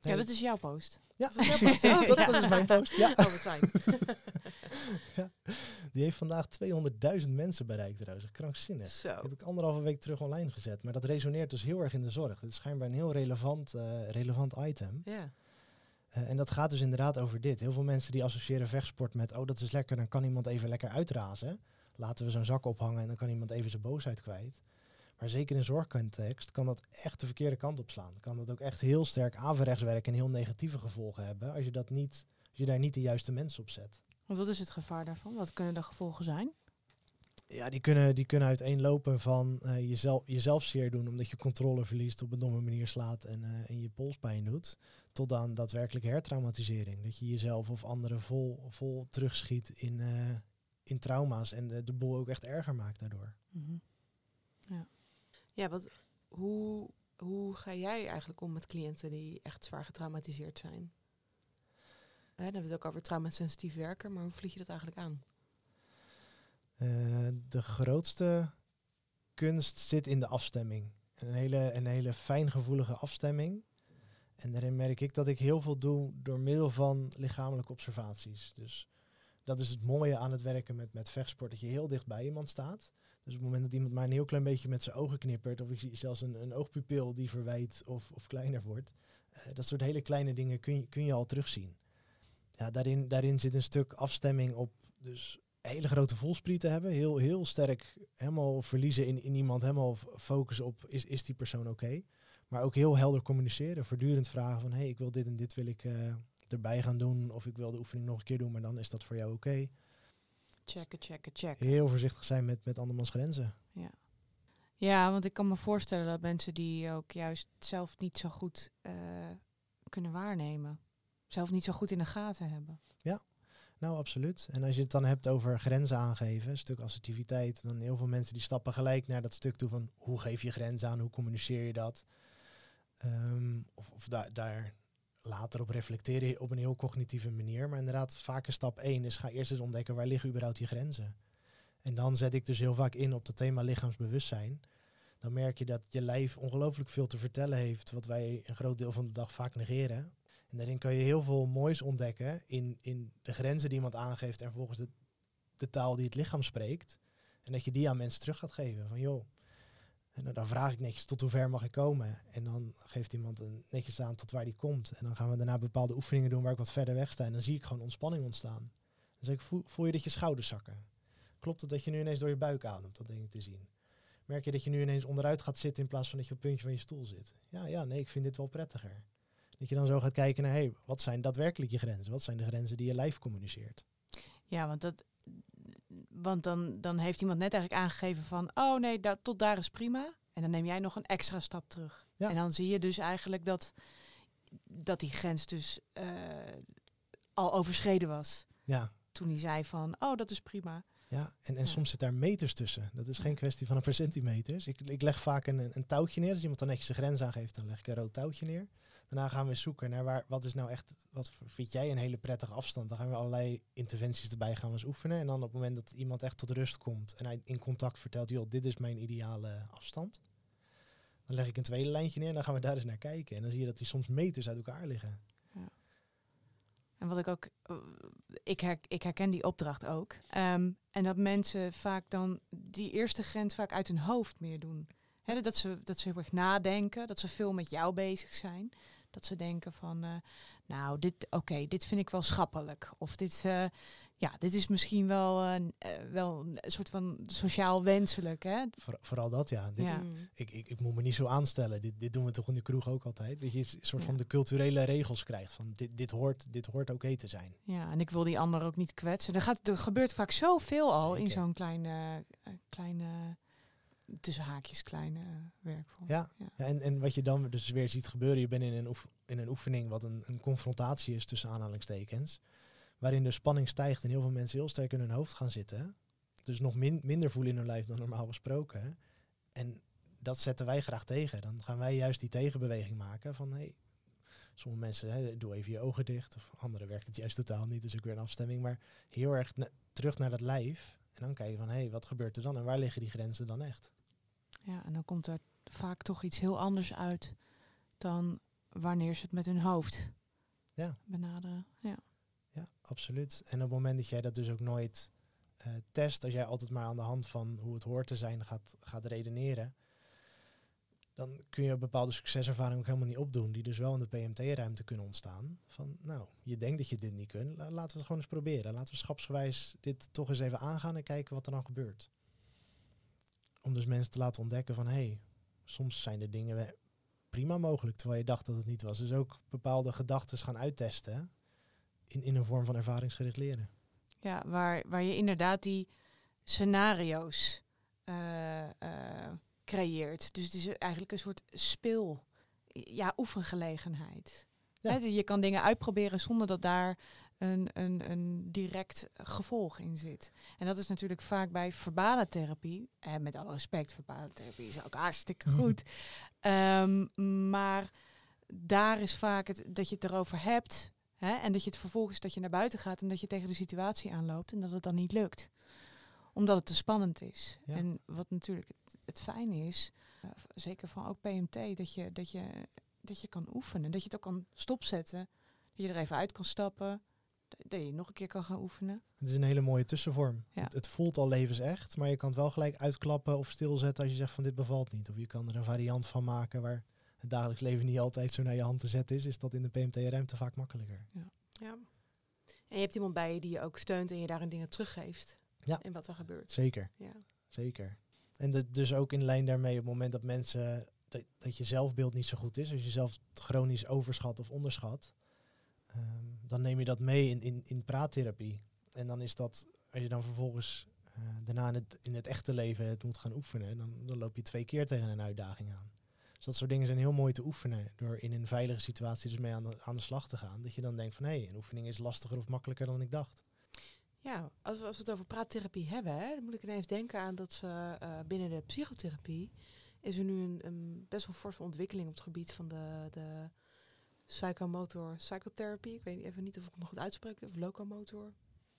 Ja, dat is jouw post. ja, precies. [LAUGHS] Ja, dat, dat is mijn post. Ja. Oh, fijn. [LAUGHS] Die heeft vandaag 200.000 mensen bereikt trouwens. Krankzinnig. Zo. heb ik anderhalve week terug online gezet. Maar dat resoneert dus heel erg in de zorg. Het is schijnbaar een heel relevant, eh, relevant item. Ja. Eh, en dat gaat dus inderdaad over dit. Heel veel mensen die associëren vechtsport met... oh, dat is lekker, dan kan iemand even lekker uitrazen. Laten we zo'n zak ophangen en dan kan iemand even zijn boosheid kwijt. Maar zeker in zorgcontext kan dat echt de verkeerde kant op slaan. Kan dat ook echt heel sterk averechts werken en heel negatieve gevolgen hebben... als je, dat niet, als je daar niet de juiste mensen op zet. Want wat is het gevaar daarvan? Wat kunnen de gevolgen zijn? Ja, die kunnen, die kunnen uiteenlopen van eh, jezelf, jezelf zeer doen omdat je controle verliest, op een domme manier slaat en, eh, en je polspijn doet. Tot aan daadwerkelijke hertraumatisering. Dat je jezelf of anderen vol, vol terugschiet in, eh, in trauma's en de, de boel ook echt erger maakt daardoor. Mhm. Ja, wat, hoe, hoe ga jij eigenlijk om met cliënten die echt zwaar getraumatiseerd zijn? Dan hebben we het ook over traumasensitief werken, maar hoe vlieg je dat eigenlijk aan? Eh, de grootste kunst zit in de afstemming. Een hele, een hele fijngevoelige afstemming. En daarin merk ik dat ik heel veel doe door middel van lichamelijke observaties. Dus dat is het mooie aan het werken met, met vechtsport, dat je heel dicht bij iemand staat. Dus op het moment dat iemand maar een heel klein beetje met zijn ogen knippert, of ik zie zelfs een, een oogpupil die verwijt of, of kleiner wordt, eh, dat soort hele kleine dingen kun je, kun je al terugzien. Ja, daarin, daarin zit een stuk afstemming op dus hele grote voelsprieten hebben, heel, heel sterk helemaal verliezen in, in iemand, helemaal focussen op is, is die persoon oké. Maar ook heel helder communiceren, voortdurend vragen van hé, hey, ik wil dit en dit wil ik eh, erbij gaan doen, of ik wil de oefening nog een keer doen, maar dan is dat voor jou oké. Checken, checken, checken. Heel voorzichtig zijn met, met andermans grenzen. Ja, want ik kan me voorstellen dat mensen die ook juist zelf niet zo goed eh, kunnen waarnemen. Zelf niet zo goed in de gaten hebben. Nou, absoluut. En als je het dan hebt over grenzen aangeven, een stuk assertiviteit, dan heel veel mensen die stappen gelijk naar dat stuk toe van hoe geef je grenzen aan, hoe communiceer je dat? Ehm, of of da- daar later op reflecteren op een heel cognitieve manier. Maar inderdaad, vaker stap 1 is ga eerst eens ontdekken waar liggen überhaupt je grenzen. En dan zet ik dus heel vaak in op het thema lichaamsbewustzijn. Dan merk je dat je lijf ongelooflijk veel te vertellen heeft, wat wij een groot deel van de dag vaak negeren. En daarin kan je heel veel moois ontdekken in, in de grenzen die iemand aangeeft en vervolgens de, de taal die het lichaam spreekt. En dat je die aan mensen terug gaat geven. Van joh, en dan- vraag ik netjes tot hoe ver mag ik komen. En dan geeft iemand een, netjes aan tot waar die komt. En dan gaan we daarna bepaalde oefeningen doen waar ik wat verder weg sta. En dan zie ik gewoon ontspanning ontstaan. Zeg ik, voel, je dat je schouders zakken? Klopt het dat je nu ineens door je buik ademt? Dat denk ik te zien. Merk je dat je nu ineens onderuit gaat zitten in plaats van dat je op het puntje van je stoel zit? Ja, ja, nee, ik vind dit wel prettiger. Dat je dan zo gaat kijken naar, hey, wat zijn daadwerkelijk je grenzen? Wat zijn de grenzen die je lijf communiceert? Ja, want, dat, want dan, dan heeft iemand net eigenlijk aangegeven van, oh nee, dat, tot daar is prima. En dan neem jij nog een extra stap terug. Ja. En dan zie je dus eigenlijk dat, dat die grens dus eh, al overschreden was. Ja, Toen hij zei van, oh dat is prima. Ja, en, en Ja. soms zit daar meters tussen. Dat is geen kwestie van een paar centimeters. Ik, ik leg vaak een, een touwtje neer. Als iemand dan netjes de grens aangeeft, dan leg ik een rood touwtje neer. Daarna gaan we zoeken naar waar, wat is nou echt, wat vind jij een hele prettige afstand. Dan gaan we allerlei interventies erbij gaan we eens oefenen. En dan op het moment dat iemand echt tot rust komt en hij in contact vertelt, joh, dit is mijn ideale afstand. Dan leg ik een tweede lijntje neer en dan gaan we daar eens naar kijken. En dan zie je dat die soms meters uit elkaar liggen. En wat ik ook, eh, ik, her, ik herken die opdracht ook. Ehm, en dat mensen vaak dan die eerste grens vaak uit hun hoofd meer doen. Hè, dat, ze, dat ze heel erg nadenken, dat ze veel met jou bezig zijn. Dat ze denken van, eh, nou, dit, oké, dit vind ik wel schappelijk. Of dit, eh, ja, dit is misschien wel, eh, wel een soort van sociaal wenselijk. Hè? Voor, vooral dat, ja. Dit, Ja. Mm. ik, ik, ik moet me niet zo aanstellen. Dit, dit doen we toch in de kroeg ook altijd. Dat je een soort van Ja. de culturele regels krijgt. Van dit, dit hoort, dit hoort oké te zijn. Ja, en ik wil die ander ook niet kwetsen. Er, gaat, er gebeurt vaak zoveel al in zo'n kleine, kleine, tussen haakjes, kleine werkvorm. Ja, Ja. ja en, en wat je dan dus weer ziet gebeuren, je bent in een, oef- in een oefening wat een, een confrontatie is tussen aanhalingstekens. Waarin de spanning stijgt en heel veel mensen heel sterk in hun hoofd gaan zitten. Dus nog min- minder voelen in hun lijf dan normaal gesproken. En dat zetten wij graag tegen. Dan gaan wij juist die tegenbeweging maken van hey, sommige mensen, hè, doe even je ogen dicht. Of anderen werkt het juist totaal niet, dus ook weer een afstemming. Maar heel erg na- terug naar dat lijf. En dan kijken van hé, hey, wat gebeurt er dan en waar liggen die grenzen dan echt? Ja, en dan komt er vaak toch iets heel anders uit dan wanneer ze het met hun hoofd Ja. benaderen. Ja. Ja, absoluut. En op het moment dat jij dat dus ook nooit eh, test, als jij altijd maar aan de hand van hoe het hoort te zijn gaat, gaat redeneren, dan kun je bepaalde succeservaringen ook helemaal niet opdoen, die dus wel in de PMT-ruimte kunnen ontstaan. Van, nou, je denkt dat je dit niet kunt, la- laten we het gewoon eens proberen. Laten we schapsgewijs dit toch eens even aangaan en kijken wat er dan gebeurt. Om dus mensen te laten ontdekken van, hé, hey, soms zijn er dingen prima mogelijk, terwijl je dacht dat het niet was. Dus ook bepaalde gedachten gaan uittesten, hè, in, in een vorm van ervaringsgericht leren. Ja, waar, waar je inderdaad die scenario's eh, eh, creëert. Dus het is eigenlijk een soort speel, ja, oefengelegenheid. Ja. Dus je kan dingen uitproberen zonder dat daar een, een, een direct gevolg in zit. En dat is natuurlijk vaak bij verbale therapie. En met alle respect, verbale therapie is ook hartstikke goed. Ehm, maar daar is vaak het, dat je het erover hebt. Hè, en dat je het vervolgens dat je naar buiten gaat en dat je tegen de situatie aanloopt en dat het dan niet lukt. Omdat het te spannend is. Ja. En wat natuurlijk het, het fijne is, eh, zeker van ook PMT, dat je, dat, je, dat je kan oefenen. Dat je het ook kan stopzetten. Dat je er even uit kan stappen. Dat je nog een keer kan gaan oefenen. Het is een hele mooie tussenvorm. Ja. Het, het voelt al levensecht, maar je kan het wel gelijk uitklappen of stilzetten als je zegt van dit bevalt niet. Of je kan er een variant van maken waar het dagelijks leven niet altijd zo naar je hand te zetten is. Is dat in de PMT-ruimte vaak makkelijker. Ja. En je hebt iemand bij je die je ook steunt en je daarin dingen teruggeeft. Ja. En wat er gebeurt. Zeker, Ja. zeker. En dat dus ook in lijn daarmee op het moment dat mensen, dat, dat je zelfbeeld niet zo goed is, als je zelf chronisch overschat of onderschat, ehm, dan neem je dat mee in, in, in praattherapie. En dan is dat, als je dan vervolgens eh, daarna in het, in het echte leven het moet gaan oefenen, dan, dan loop je twee keer tegen een uitdaging aan. Dus dat soort dingen zijn heel mooi te oefenen door in een veilige situatie dus mee aan de, aan de slag te gaan. Dat je dan denkt van hé, hey, een oefening is lastiger of makkelijker dan ik dacht. Ja, als we, als we het over praattherapie hebben, hè, dan moet ik ineens denken aan dat ze eh, binnen de psychotherapie is er nu een, een best wel forse ontwikkeling op het gebied van de, de psychomotor psychotherapie. Ik weet even niet of ik het nog goed uitspreek, of locomotor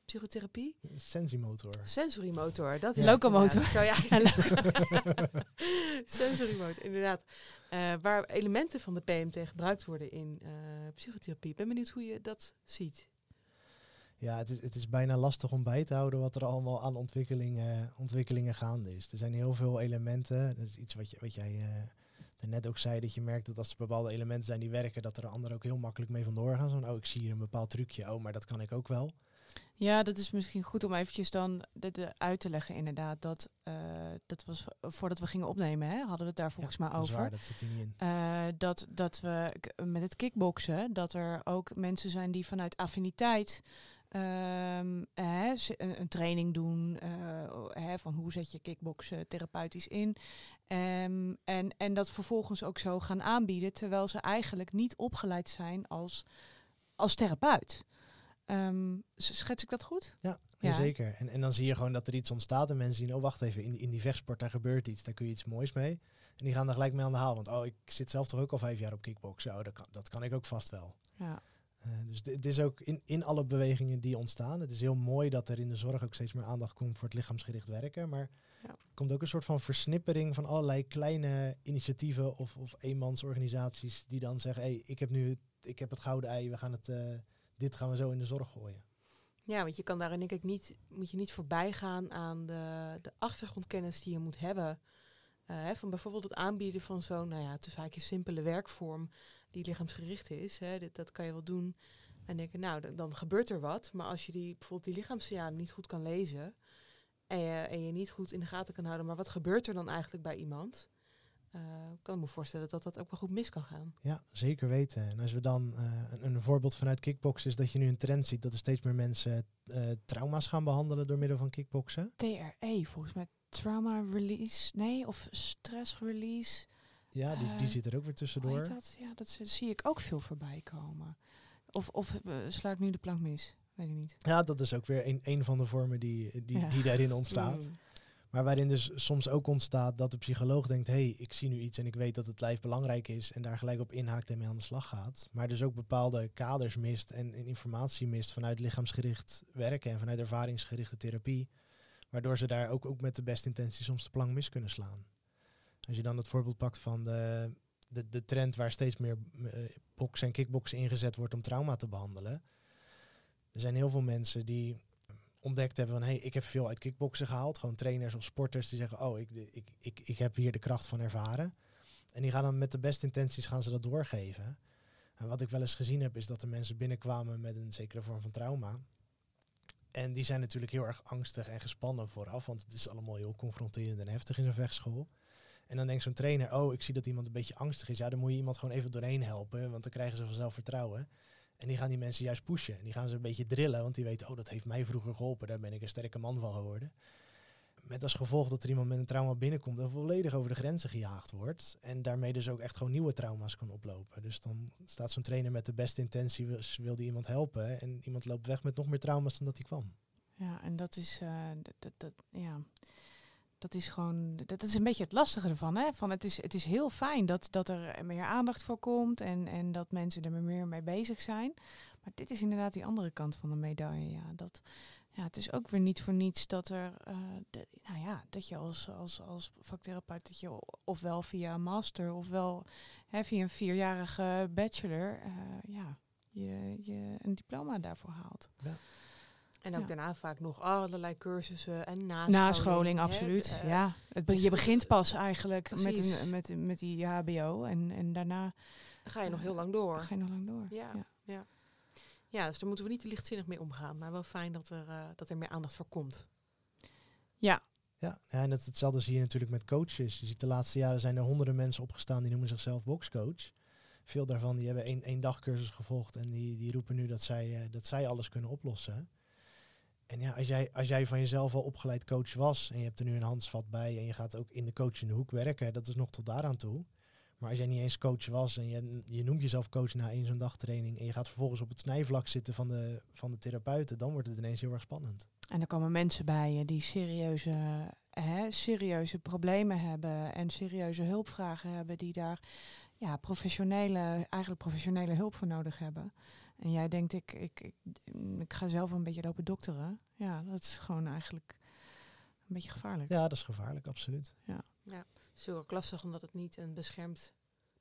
psychotherapie. Sensimotor. Sensorimotor, dat Ja. is Locomotor. het inderdaad. Zo, ja, [LAUGHS] locomotor. [LAUGHS] Sensorimotor, inderdaad. Eh, waar elementen van de PMT gebruikt worden in eh, psychotherapie. Ik ben benieuwd hoe je dat ziet. Ja, het is, het is bijna lastig om bij te houden wat er allemaal aan ontwikkelingen, ontwikkelingen gaande is. Er zijn heel veel elementen. Dat is iets wat, je, wat jij uh, net ook zei, dat je merkt dat als er bepaalde elementen zijn die werken, dat er anderen ook heel makkelijk mee vandoor gaan. Zo'n, oh, ik zie hier een bepaald trucje, oh, maar dat kan ik ook wel. Ja, dat is misschien goed om eventjes dan de, de uit te leggen inderdaad. Dat, uh, dat was voordat we gingen opnemen, hè, hadden we het daar volgens ja, mij over. Dat, waar, dat zit niet in. Uh, dat, dat we met het kickboksen, dat er ook mensen zijn die vanuit affiniteit um, hè, een, een, training doen. Uh, hè, van hoe zet je kickboksen therapeutisch in. Um, en, en dat vervolgens ook zo gaan aanbieden, terwijl ze eigenlijk niet opgeleid zijn als, als therapeut. Um, schets ik dat goed? Ja, ja. zeker. En, en dan zie je gewoon dat er iets ontstaat en mensen zien, oh wacht even, in, in die vechtsport daar gebeurt iets, daar kun je iets moois mee. En die gaan er gelijk mee aan de haal, want oh, ik zit zelf toch ook al vijf jaar op kickboksen, oh, dat kan, dat kan ik ook vast wel. Ja. Uh, dus het is ook in, in alle bewegingen die ontstaan. Het is heel mooi dat er in de zorg ook steeds meer aandacht komt voor het lichaamsgericht werken. Maar ja. er komt ook een soort van versnippering van allerlei kleine initiatieven of, of eenmansorganisaties die dan zeggen, hey, ik heb nu het, ik heb het gouden ei, we gaan het, uh, dit gaan we zo in de zorg gooien. Ja, want je kan daarin denk ik niet, moet je niet voorbij gaan aan de, de achtergrondkennis die je moet hebben. Uh, hè, van bijvoorbeeld het aanbieden van zo'n, nou ja, tussen haakjes simpele werkvorm die lichaamsgericht is. Hè, dit, dat kan je wel doen. En denken, nou, dan, dan gebeurt er wat. Maar als je die, bijvoorbeeld die lichaamssignalen niet goed kan lezen... En je, en je niet goed in de gaten kan houden... maar wat gebeurt er dan eigenlijk bij iemand... Uh, kan ik me voorstellen dat dat ook wel goed mis kan gaan. Ja, zeker weten. En als we dan uh, een, een, voorbeeld vanuit kickboksen is dat je nu een trend ziet dat er steeds meer mensen uh, trauma's gaan behandelen door middel van kickboksen. TRE, volgens mij trauma release, nee, of stress release. Ja, die, die zit er ook weer tussendoor. Dat? Ja, dat zie ik ook veel voorbij komen. Of, of sla ik nu de plank mis? Weet ik niet. Ja, dat is ook weer een, een van de vormen die, die, Ja. die daarin [LAUGHS] ontstaat. Mm. Maar waarin dus soms ook ontstaat dat de psycholoog denkt: hé, hey, ik zie nu iets en ik weet dat het lijf belangrijk is. En daar gelijk op inhaakt en mee aan de slag gaat. Maar dus ook bepaalde kaders mist en, en informatie mist vanuit lichaamsgericht werken en vanuit ervaringsgerichte therapie. Waardoor ze daar ook, ook met de beste intentie soms de plank mis kunnen slaan. Als je dan het voorbeeld pakt van de, de, de trend waar steeds meer uh, boksen en kickboksen ingezet wordt om trauma te behandelen. Er zijn heel veel mensen die ontdekt hebben van hé, hey, ik heb veel uit kickboksen gehaald. Gewoon trainers of sporters die zeggen, oh, ik, ik, ik, ik heb hier de kracht van ervaren. En die gaan dan met de beste intenties gaan ze dat doorgeven. En wat ik wel eens gezien heb, is dat er mensen binnenkwamen met een zekere vorm van trauma. En die zijn natuurlijk heel erg angstig en gespannen vooraf, want het is allemaal heel confronterend en heftig in zo'n vechtschool. En dan denkt zo'n trainer, oh, ik zie dat iemand een beetje angstig is. Ja, dan moet je iemand gewoon even doorheen helpen, want dan krijgen ze vanzelf vertrouwen. En die gaan die mensen juist pushen. En die gaan ze een beetje drillen, want die weten, oh, dat heeft mij vroeger geholpen. Daar ben ik een sterke man van geworden. Met als gevolg dat er iemand met een trauma binnenkomt en volledig over de grenzen gejaagd wordt. En daarmee dus ook echt gewoon nieuwe trauma's kan oplopen. Dus dan staat zo'n trainer met de beste intentie, wil, die iemand helpen. En iemand loopt weg met nog meer trauma's dan dat hij kwam. Ja, en dat is, dat, dat, dat, ja, dat is gewoon, dat is een beetje het lastige ervan. Hè? Van het, is, het is heel fijn dat, dat er meer aandacht voor komt en, en dat mensen er meer mee bezig zijn. Maar dit is inderdaad die andere kant van de medaille. Ja, dat, ja, het is ook weer niet voor niets dat er, de, nou ja, dat je als, als, als vaktherapeut, dat je ofwel via een master ofwel hè, via een vierjarige bachelor, uh, ja, je, je een diploma daarvoor haalt. Ja. En ook Ja. daarna vaak nog allerlei cursussen en nascholing. Nascholing, hè, absoluut. eh, ja, het, be- dus je begint pas eigenlijk met, een, met, met die HBO en, en daarna ga je nog heel lang door. ga je nog lang door. Ja, Ja. ja. ja. dus daar moeten we niet te lichtzinnig mee omgaan. Maar wel fijn dat er, eh, dat er meer aandacht voor komt. Ja, ja en het, hetzelfde zie je natuurlijk met coaches. Je ziet de laatste jaren zijn er honderden mensen opgestaan die noemen zichzelf boxcoach. Veel daarvan die hebben één, één dagcursus gevolgd en die, die roepen nu dat zij, eh, dat zij alles kunnen oplossen. En ja, als jij, als jij van jezelf al opgeleid coach was en je hebt er nu een handvat bij en je gaat ook in de coachende hoek werken, dat is nog tot daaraan toe. Maar als jij niet eens coach was en je, je noemt jezelf coach na één zo'n dagtraining en je gaat vervolgens op het snijvlak zitten van de, van de therapeuten, dan wordt het ineens heel erg spannend. En er komen mensen bij je die serieuze, hè, serieuze problemen hebben en serieuze hulpvragen hebben, die daar ja, professionele, eigenlijk professionele hulp voor nodig hebben. En jij denkt, ik, ik, ik, ik ga zelf een beetje lopen dokteren. Ja, dat is gewoon eigenlijk een beetje gevaarlijk. Ja, dat is gevaarlijk, absoluut. Het is heel erg lastig omdat het niet een beschermd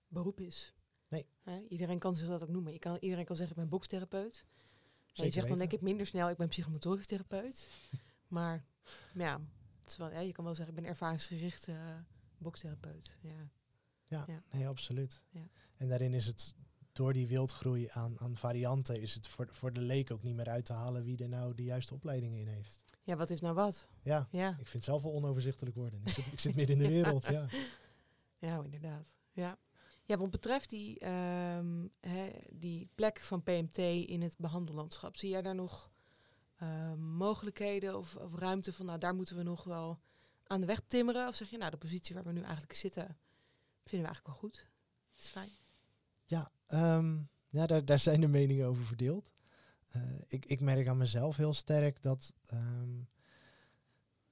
beroep is. Nee. Hè, iedereen kan zich dat ook noemen. Je kan, iedereen kan zeggen, ik ben bokstherapeut. Maar je zegt dan denk ik minder snel, ik ben psychomotorisch therapeut. [LAUGHS] maar ja, het is wel, ja, je kan wel zeggen, ik ben ervaringsgericht eh bokstherapeut. Ja. Ja, Ja. nee, absoluut. Ja. En daarin is het door die wildgroei aan, aan varianten, is het voor, voor de leek ook niet meer uit te halen wie er nou de juiste opleidingen in heeft. ja, wat is nou wat? Ja, Ja, ik vind het zelf wel onoverzichtelijk worden. Ik zit, ik zit midden in de wereld, ja. [LAUGHS] ja inderdaad. Ja. ja, wat betreft die, ehm, die plek van PMT in het behandellandschap, zie jij daar nog ehm, mogelijkheden of, of ruimte van, nou daar moeten we nog wel aan de weg timmeren? Of zeg je, nou de positie waar we nu eigenlijk zitten, vinden we eigenlijk wel goed. Dat is fijn. Ja, ehm, ja daar, daar zijn de meningen over verdeeld. Eh, ik, ik merk aan mezelf heel sterk dat, ehm,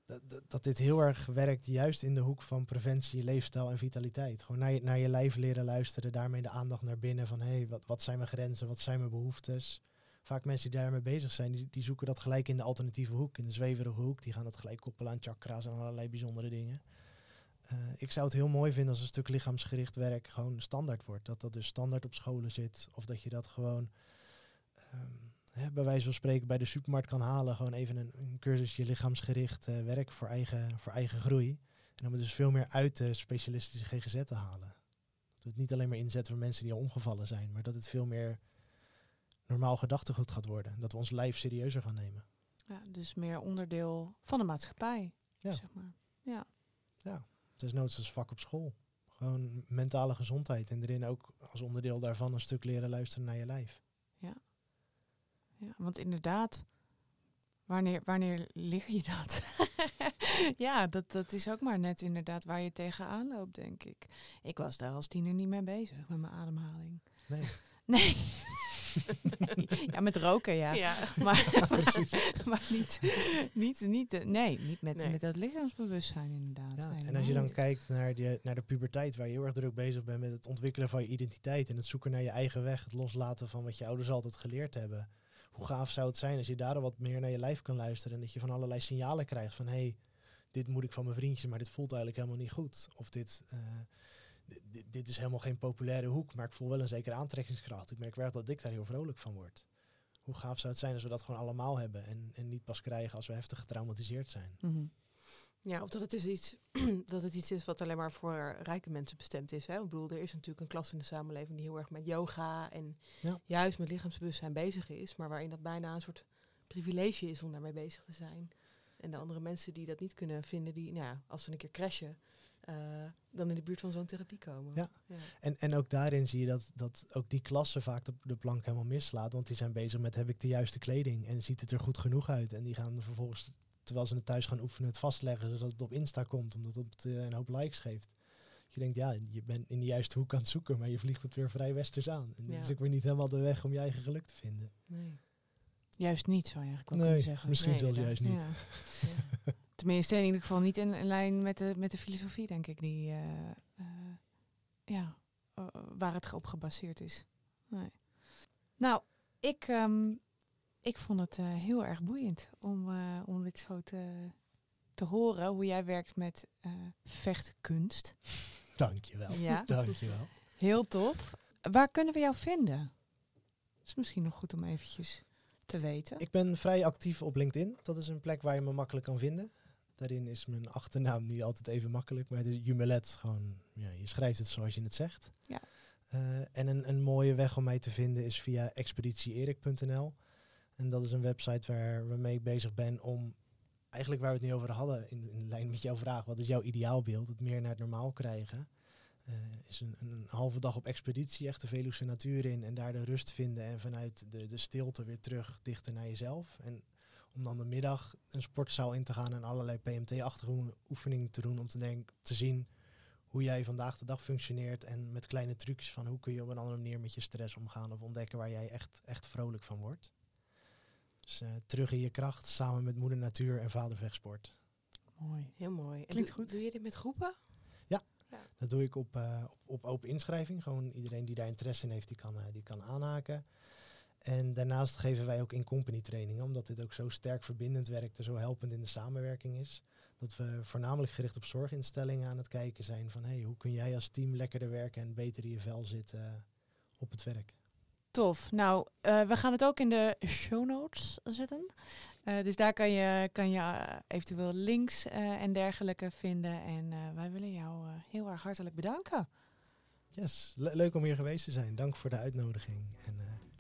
dat, dat dit heel erg werkt juist in de hoek van preventie, leefstijl en vitaliteit. Gewoon naar je, naar je lijf leren luisteren, daarmee de aandacht naar binnen van hé, hey, wat, wat zijn mijn grenzen, wat zijn mijn behoeftes. Vaak mensen die daarmee bezig zijn, die, die zoeken dat gelijk in de alternatieve hoek, in de zweverige hoek. Die gaan dat gelijk koppelen aan chakra's en allerlei bijzondere dingen. Eh, ik zou het heel mooi vinden als een stuk lichaamsgericht werk gewoon standaard wordt. Dat dat dus standaard op scholen zit. Of dat je dat gewoon ehm, hè, bij wijze van spreken bij de supermarkt kan halen. Gewoon even een, een cursusje lichaamsgericht eh, werk voor eigen, voor eigen groei. En om het dus veel meer uit de specialistische GGZ te halen. Dat we het niet alleen maar inzetten voor mensen die al omgevallen zijn. Maar dat het veel meer normaal gedachtegoed gaat worden. Dat we ons lijf serieuzer gaan nemen. Ja, dus meer onderdeel van de maatschappij. Ja. Zeg maar. Ja. Het is noods als vak op school. Gewoon mentale gezondheid. En erin ook als onderdeel daarvan een stuk leren luisteren naar je lijf. ja, want inderdaad, wanneer, wanneer leer je dat? [LAUGHS] ja, dat, dat is ook maar net inderdaad waar je tegenaan loopt, denk ik. Ik was daar als tiener niet mee bezig, met mijn ademhaling. Nee. [LAUGHS] Nee. [LAUGHS] Ja, met roken, ja. Ja. [LAUGHS] Maar, [LAUGHS] maar niet, niet, niet, eh, nee, niet met, Nee. met dat lichaamsbewustzijn inderdaad. Ja, en als je dan kijkt naar de, naar de puberteit, waar je heel erg druk bezig bent met het ontwikkelen van je identiteit en het zoeken naar je eigen weg, het loslaten van wat je ouders altijd geleerd hebben. Hoe gaaf zou het zijn als je daar wat meer naar je lijf kan luisteren en dat je van allerlei signalen krijgt van hé, hey, dit moet ik van mijn vriendjes, maar dit voelt eigenlijk helemaal niet goed. Of dit, eh, di- di- dit is helemaal geen populaire hoek, maar ik voel wel een zekere aantrekkingskracht. Ik merk wel dat ik daar heel vrolijk van word. Hoe gaaf zou het zijn als we dat gewoon allemaal hebben en, en niet pas krijgen als we heftig getraumatiseerd zijn. Mhm. Ja, of dat het, is iets, [CLEARS THROAT] dat het iets is wat alleen maar voor rijke mensen bestemd is. Hè? Ik bedoel, er is natuurlijk een klas in de samenleving die heel erg met yoga en Ja. juist met lichaamsbewustzijn bezig is. Maar waarin dat bijna een soort privilege is om daarmee bezig te zijn. En de andere mensen die dat niet kunnen vinden, die, nou ja, als ze een keer crashen, eh, dan in de buurt van zo'n therapie komen. Ja. En, en ook daarin zie je dat, dat ook die klasse vaak de, de plank helemaal mislaat. Want die zijn bezig met heb ik de juiste kleding en ziet het er goed genoeg uit. En die gaan vervolgens, terwijl ze het thuis gaan oefenen, het vastleggen zodat het op Insta komt. Omdat het op het, een hoop likes geeft. Je denkt, ja, je bent in de juiste hoek aan het zoeken, maar je vliegt het weer vrij westers aan. En dat Ja. is ook weer niet helemaal de weg om je eigen geluk te vinden. Nee. Juist niet, zou je eigenlijk wel Nee, kunnen zeggen. misschien Nee, zelfs juist niet. Ja. Ja. [LAUGHS] Tenminste, in ieder geval niet in, in lijn met de, met de filosofie, denk ik, die, eh, eh, ja, eh, waar het op gebaseerd is. Nee. Nou, ik, ehm, ik vond het heel erg boeiend om, om dit zo te, te horen, hoe jij werkt met vechtkunst. Dankjewel. Ja. [LAUGHS] Dankjewel. Heel tof. Waar kunnen we jou vinden? is misschien nog goed om eventjes te weten. Ik ben vrij actief op LinkedIn. Dat is een plek waar je me makkelijk kan vinden. Daarin is mijn achternaam niet altijd even makkelijk, maar is Jumelet. Gewoon, ja, je schrijft het zoals je het zegt. Ja. Eh, en een, een mooie weg om mij te vinden is via expeditieerik.nl. En dat is een website waar, waarmee ik bezig ben om, eigenlijk waar we het nu over hadden, in, in lijn met jouw vraag, wat is jouw ideaalbeeld? Het meer naar het normaal krijgen. Eh, is een, een halve dag op expeditie, echt de Veluwe natuur in en daar de rust vinden en vanuit de, de stilte weer terug dichter naar jezelf. En om dan de middag een sportzaal in te gaan en allerlei PMT-achtige oefeningen te doen om te, denk, te zien hoe jij vandaag de dag functioneert en met kleine trucs van hoe kun je op een andere manier met je stress omgaan of ontdekken waar jij echt, echt vrolijk van wordt. Dus eh, terug in je kracht samen met moeder natuur en vader vechtsport. Mooi. Heel mooi. En Klinkt doe, goed. Doe je dit met groepen? Dat doe ik op, eh, op, op open inschrijving. Gewoon iedereen die daar interesse in heeft, die kan, eh, die kan aanhaken. En daarnaast geven wij ook in-company trainingen, omdat dit ook zo sterk verbindend werkt en zo helpend in de samenwerking is. Dat we voornamelijk gericht op zorginstellingen aan het kijken zijn van hey, hoe kun jij als team lekkerder werken en beter in je vel zitten op het werk. Tof. Nou, eh, we gaan het ook in de show notes zetten. Eh, dus daar kan je, kan je eh, eventueel links en dergelijke vinden. En wij willen jou heel erg hartelijk bedanken. Yes, le- leuk om hier geweest te zijn. Dank voor de uitnodiging. En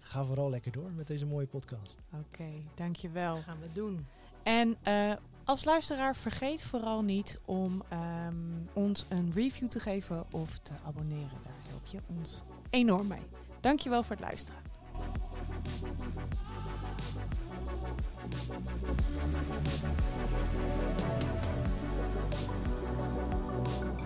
ga vooral lekker door met deze mooie podcast. Oké, dankjewel. Gaan we doen. En eh, als luisteraar vergeet vooral niet om ehm, ons een review te geven of te abonneren. Daar help je ons enorm mee. Dankjewel voor het luisteren. Thank